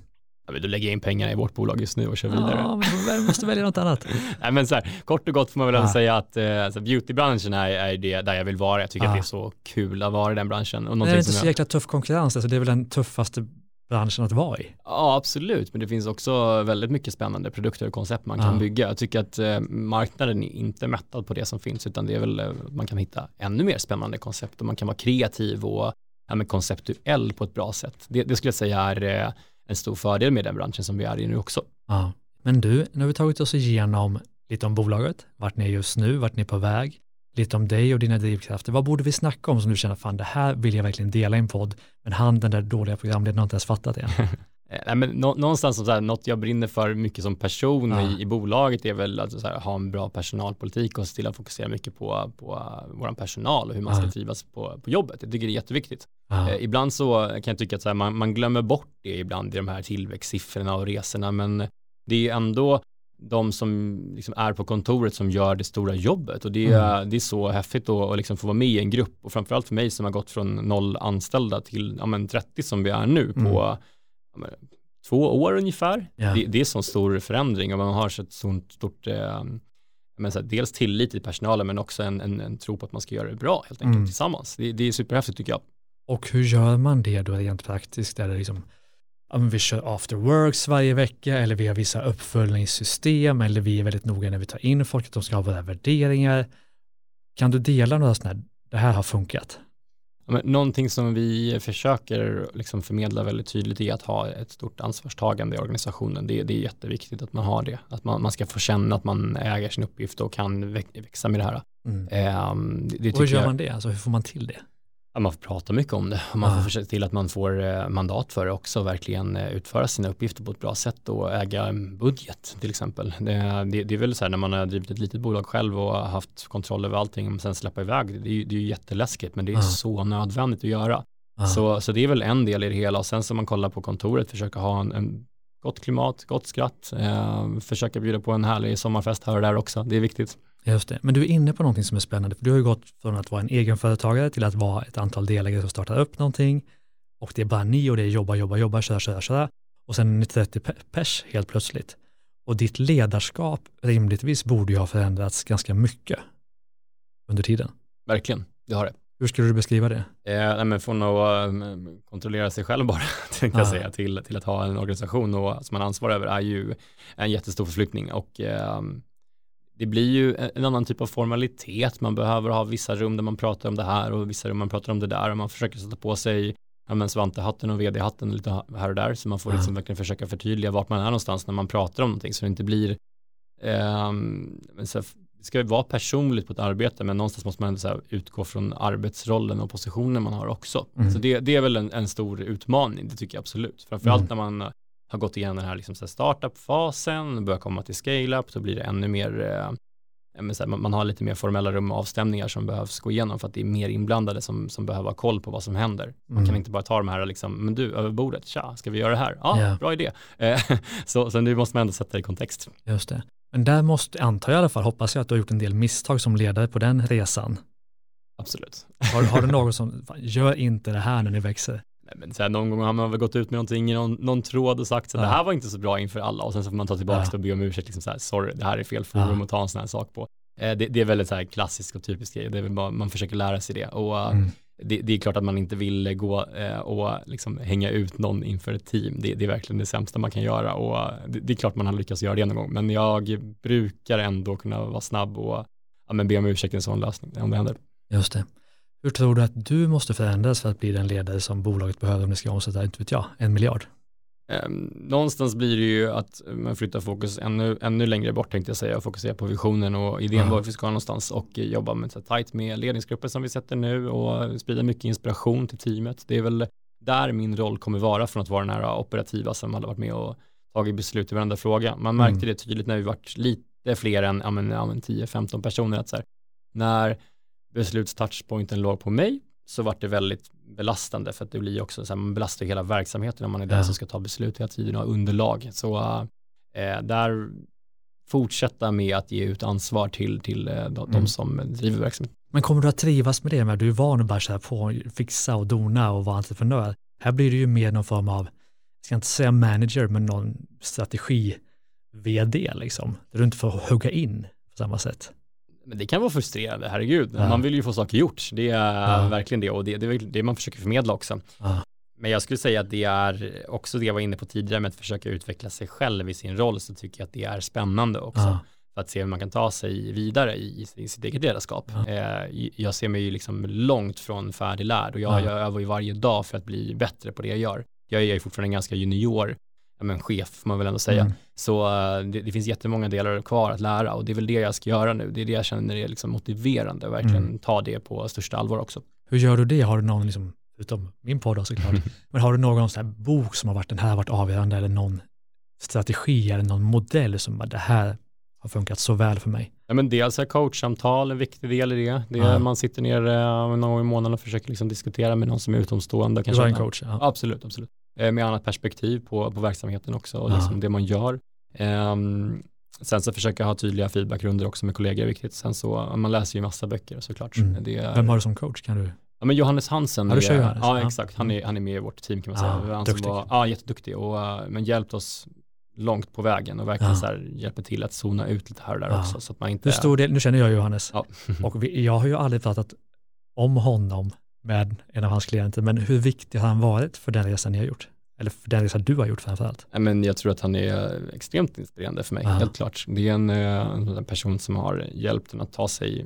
Ja, men Då lägger jag in pengar i vårt bolag just nu och kör vidare.
Ja, men vi måste välja något annat.
Nej, men så här, kort och gott får man väl
Ah.
säga att eh, alltså, beautybranschen är, är det där jag vill vara. Jag tycker
Ah.
att det är så kul att vara i den branschen. Och
Det är inte så
jag,
jäkla tuff konkurrens, alltså det är väl den tuffaste branschen att vara i.
ja, absolut, men det finns också väldigt mycket spännande produkter och koncept man kan
Ah.
bygga. Jag tycker att eh, marknaden är inte mättad på det som finns, utan det är väl, eh, man kan hitta ännu mer spännande koncept och man kan vara kreativ och ja, konceptuell på ett bra sätt. Det, det skulle jag säga är eh, en stor fördel med den branschen som vi är i nu också.
Ja. Men du, nu har vi tagit oss igenom lite om bolaget, vart ni är just nu, vart ni är på väg, lite om dig och dina drivkrafter. Vad borde vi snacka om som du känner, fan det här vill jag verkligen dela i en podd, men han den där dåliga programledaren har inte ens fattat det
Nej, men nå, någonstans som så här, något jag brinner för mycket som person
Ja.
i, i bolaget är väl att här, ha en bra personalpolitik och se till att fokusera mycket på, på uh, vår personal och hur man ska
Ja.
trivas på, på jobbet. Jag tycker det är jätteviktigt.
Ja.
Eh, ibland så kan jag tycka att här, man, man glömmer bort det ibland i de här tillväxtsiffrorna och resorna, men det är ändå de som liksom är på kontoret som gör det stora jobbet och det är, det är så häftigt att att liksom få vara med i en grupp och framförallt för mig som har gått från noll anställda till ja, men 30 som vi är nu på
Mm.
Två år ungefär.
Ja.
Det, det är så stor förändring och man har så ett sånt stort eh, men så här, dels tillit till personalen men också en, en, en tro på att man ska göra det bra helt enkelt
Mm.
tillsammans. Det, det är superhäftigt tycker jag.
Och hur gör man det då rent praktiskt? Är det liksom, vi kör after works varje vecka eller vi har vissa uppföljningssystem eller vi är väldigt noga när vi tar in folk att de ska ha våra värderingar. Kan du dela några sådana här, det här har funkat?
Men någonting som vi försöker liksom förmedla väldigt tydligt är att ha ett stort ansvarstagande i organisationen. Det, det är jätteviktigt att man har det. Att man, man ska få känna att man äger sin uppgift och kan väx- växa med det här.
Mm.
Ehm, det, det
Och hur gör
jag,
man det? Alltså hur får man till det?
Man får prata mycket om det och man får försöka till att man får eh, mandat för det också, verkligen eh, utföra sina uppgifter på ett bra sätt och äga en budget till exempel. Det, det, det är väl så här när man har drivit ett litet bolag själv och haft kontroll över allting och sen släppa iväg, det är det är ju jätteläskigt men det är
Ah.
så nödvändigt att göra.
Ja.
Så, så det är väl en del i det hela och sen som man kollar på kontoret, försöka ha en, en gott klimat, gott skratt, eh, försöka bjuda på en härlig sommarfest här och där också, det är viktigt.
Just det, men du är inne på någonting som är spännande, för du har ju gått från att vara en egenföretagare till att vara ett antal delägare som startar upp någonting och det är bara ni och det är jobba, jobba, jobba, köra, köra, köra och sen är ni 30 pe- pers helt plötsligt. Och ditt ledarskap rimligtvis borde ju ha förändrats ganska mycket under tiden.
Verkligen, det har det.
Hur skulle du beskriva det?
Eh, nej, men från att eh, kontrollera sig själv bara, tänkte jag
Ah.
säga, till, till att ha en organisation och, som man har ansvar över är ju en jättestor förflyttning och eh, det blir ju en annan typ av formalitet. Man behöver ha vissa rum där man pratar om det här och vissa rum man pratar om det där och man försöker sätta på sig ja, men Svante-hatten och vd-hatten lite här och där så man får liksom verkligen försöka förtydliga vart man är någonstans när man pratar om någonting så det inte blir men så här, det ska vara personligt på ett arbete men någonstans måste man så här utgå från arbetsrollen och positionen man har också.
Mm.
Så det, det är väl en, en stor utmaning, det tycker jag absolut. Framförallt
Mm.
när man eh, har gått igenom den här, liksom så här startup-fasen, börjar komma till scale-up, då blir det ännu mer, eh, här, man, man har lite mer formella rum och avstämningar som behövs gå igenom för att det är mer inblandade som, som behöver ha koll på vad som händer. Man kan
Mm.
inte bara ta de här, liksom, men du, över bordet, tja, ska vi göra det här? Ja,
Ja.
bra idé. Eh, så, så nu måste man ändå sätta det i kontext.
Just det. Men där måste, antar jag i alla fall, hoppas jag att du har gjort en del misstag som ledare på den resan.
Absolut.
Har, har du någon som, fan, gör inte det här när ni växer?
Nej, men så här, någon gång har man väl gått ut med någonting i någon, någon tråd och sagt så
Ja.
det här var inte så bra inför alla och sen så får man ta tillbaka
Ja.
det och be om ursäkt, liksom så här, sorry, det här är fel forum
Ja.
att ta en sån här sak på. Eh, det, det är väldigt så här klassisk och typisk grej, det är väl bara, man försöker lära sig det och eh,
Mm.
det, det är klart att man inte vill gå eh, och liksom hänga ut någon inför ett team, det, det är verkligen det sämsta man kan göra och eh, det, det är klart man har lyckats göra det någon gång, men jag brukar ändå kunna vara snabb och ja, men be om ursäkt i en sån lösning om det händer.
Just det. Hur tror du att du måste förändras för att bli den ledare som bolaget behöver om det ska omsätta, inte vet jag, en miljard?
Eh, någonstans blir det ju att man flyttar fokus ännu, ännu längre bort tänkte jag säga och fokuserar på visionen och idén var vi ska någonstans och jobba med så tajt med ledningsgrupper som vi sätter nu och sprida mycket inspiration till teamet. Det är väl där min roll kommer vara från att vara den här operativa som hade varit med och tagit beslut i varenda fråga. Man märkte mm. det tydligt när vi varit lite fler än ja, men, ja, men 10-15 personer. Att så här, när beslutstouchpointen låg på mig så var det väldigt belastande för att det blir också så här, man belastar hela verksamheten om man är den som ska ta beslut hela tiden och ha underlag. Så äh, där fortsätta med att ge ut ansvar till, till äh, de, mm. som driver verksamheten.
Men kommer du att trivas med det? Med du är van att bara så här på fixa och dona och vara entreprenör. Här blir det ju mer någon form av, jag ska inte säga manager, men någon strategi-vd liksom. Där du inte får hugga in på samma sätt.
Men det kan vara frustrerande, herregud. Ja. Man vill ju få saker gjort. Det är ja. verkligen det och det, det är det man försöker förmedla också. Ja. Men jag skulle säga att det är också det jag var inne på tidigare med att försöka utveckla sig själv i sin roll så tycker jag att det är spännande också. För att se hur man kan ta sig vidare i, i sitt eget ledarskap. Eh, jag ser mig ju liksom långt från färdiglärd och jag, jag övar ju varje dag för att bli bättre på det jag gör. Jag är ju fortfarande en ganska junior ja, men chef får man väl ändå säga. Mm. Så uh, det, det, finns jättemånga delar kvar att lära och det är väl det jag ska göra nu. Det är det jag känner är liksom motiverande verkligen mm. ta det på största allvar också.
Hur gör du det? Har du någon, liksom, utom min podd såklart, men har du någon sån här bok som har varit den här varit avgörande eller någon strategi eller någon modell som bara det här har funkat så väl för mig?
Ja, men dels är coachsamtal en viktig del i det. det är, ja. Man sitter ner uh, någon gång i månaden och försöker liksom diskutera med någon som är utomstående.
Du har en coach? Ja.
Absolut, absolut. Eh, med annat perspektiv på, på verksamheten också och liksom det man gör. Um, sen så försöka ha tydliga feedbackrunder också med kollegor är viktigt. Sen så, man läser ju massa böcker såklart.
Mm. Är, Vem har du som coach? Kan du?
Ja, men Johannes Hansen.
Ja, du kör Johannes.
Ja, exakt. Han är, han är med i vårt team kan man säga. Ah, han duktig. Var, ja, jätteduktig och uh, men hjälpt oss långt på vägen och verkligen ja. så här hjälper till att zona ut lite här och där ja. också. Så att man inte...
Hur stor del, nu känner jag Johannes ja. och vi, jag har ju aldrig pratat om honom med en av hans klienter, men hur viktig har han varit för den resan ni har gjort? Eller för den resa du har gjort framförallt?
Ja, men jag tror att han är extremt inspirerande för mig, Aha. helt klart. Det är en, eh, en person som har hjälpt en att ta sig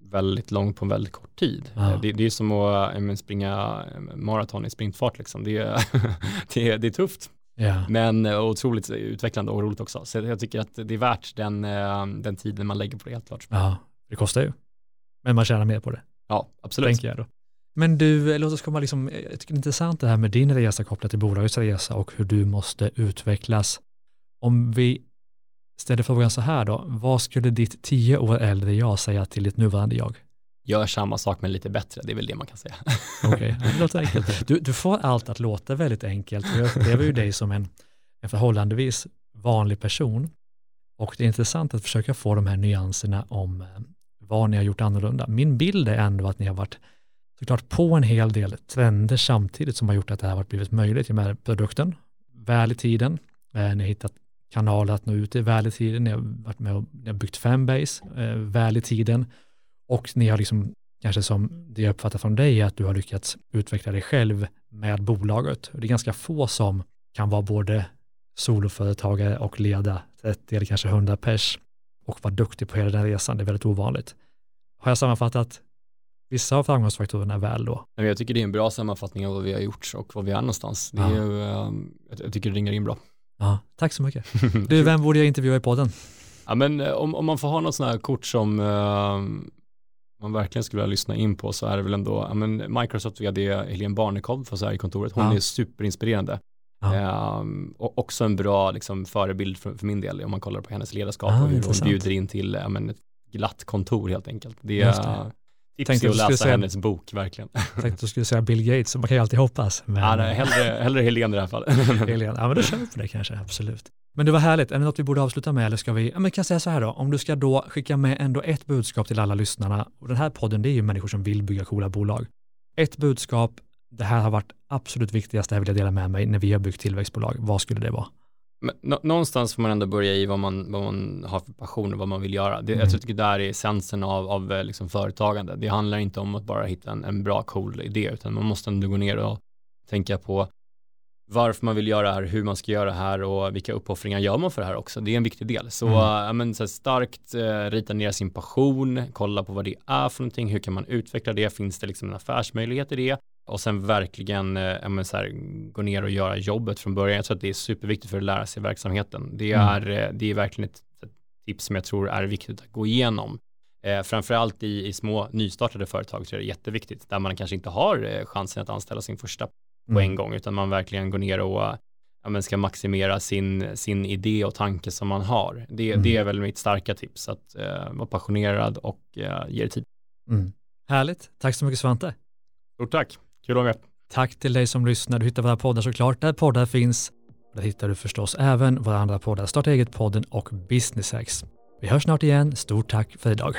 väldigt långt på en väldigt kort tid. Det, det, är som att äh, springa maraton i sprintfart, liksom. det, är, det, är, det är tufft. Yeah. Men otroligt utvecklande och roligt också. Så jag tycker att det är värt den, den tiden man lägger på det helt klart.
Ja, det kostar ju. Men man tjänar mer på det.
Ja, absolut.
Tänker jag då. Men du, låt oss komma liksom, jag tycker det är intressant det här med din resa kopplat till bolagets resa och hur du måste utvecklas. Om vi ställer frågan så här då, vad skulle ditt tio år äldre jag säga till ditt nuvarande jag?
Gör samma sak men lite bättre, det är väl det man kan säga.
Okej, okay, det låter enkelt. Du, du får allt att låta väldigt enkelt. Jag upplever ju dig som en, en förhållandevis vanlig person och det är intressant att försöka få de här nyanserna om eh, vad ni har gjort annorlunda. Min bild är ändå att ni har varit såklart på en hel del trender samtidigt som har gjort att det här har blivit möjligt. Med produkten, väl i tiden, eh, ni har hittat kanaler att nå ut i väl i tiden, ni har varit med och ni har byggt fanbase eh, väl i tiden och ni har liksom, kanske som det jag uppfattar från dig, är att du har lyckats utveckla dig själv med bolaget. Det är ganska få som kan vara både soloföretagare och leda 30 eller kanske 100 pers och vara duktig på hela den resan. Det är väldigt ovanligt. Har jag sammanfattat vissa av framgångsfaktorerna väl då?
Jag tycker det är en bra sammanfattning av vad vi har gjort och vad vi är någonstans. Det är, ja. jag tycker det ringer in bra.
Ja, tack så mycket. Du, vem borde jag intervjua i podden?
Ja, men eh, om, om man får ha något sånt här kort som uh, man verkligen skulle vilja lyssna in på så är det väl ändå, ja, men Microsoft vd Helene Barnekow för Sverigekontoret, hon ja. är superinspirerande. Ja. Um, och också en bra liksom, förebild för, för, min del om man kollar på hennes ledarskap ah, och hur intressant. hon bjuder in till ja, men, ett glatt kontor helt enkelt. Det, är Tips är att läsa säga, hennes bok, verkligen.
Jag tänkte att du skulle säga Bill Gates, man kan ju alltid hoppas.
Men... Ja, nej, hellre, hellre Helene i det här fallet.
Helene, ja men då kör vi på det kanske, absolut. Men det var härligt, är det något vi borde avsluta med eller ska vi, ja men kan säga så här då, om du ska då skicka med ändå ett budskap till alla lyssnarna, och den här podden det är ju människor som vill bygga coola bolag. Ett budskap, det här har varit absolut viktigast, det här vill jag dela med mig när vi har byggt tillväxtbolag, vad skulle det vara?
Men, någonstans får man ändå börja i vad man, vad man har för passion och vad man vill göra. Det, mm. Jag det där är essensen av, av eh, liksom företagande. Det handlar inte om att bara hitta en, en bra cool idé, utan man måste ändå gå ner och tänka på varför man vill göra det här, hur man ska göra det här och vilka uppoffringar gör man för det här också. Det är en viktig del. Så, mm. äh, men, så starkt äh, rita ner sin passion, kolla på vad det är för någonting, hur kan man utveckla det, finns det liksom en affärsmöjlighet i det och sen verkligen äh, så här, gå ner och göra jobbet från början. Jag tror att det är superviktigt för att lära sig verksamheten. Det mm. är, mm. det är verkligen ett, ett, tips som jag tror är viktigt att gå igenom. Eh, framförallt i, i små nystartade företag så är det jätteviktigt, där man kanske inte har chansen att anställa sin första på en gång, utan man verkligen går ner och ja, men ska maximera sin, sin idé och tanke som man har. Det,
Mm.
det är väl mitt starka tips, att eh, vara passionerad och eh, ge det tid.
Mm. Härligt. Tack så mycket Svante.
Stort tack, kul att vara med.
Tack till dig som lyssnar. Du hittar våra poddar såklart där poddar finns. Där hittar du förstås även våra andra poddar, Starta eget-podden och Business Hacks. Vi hörs snart igen. Stort tack för idag.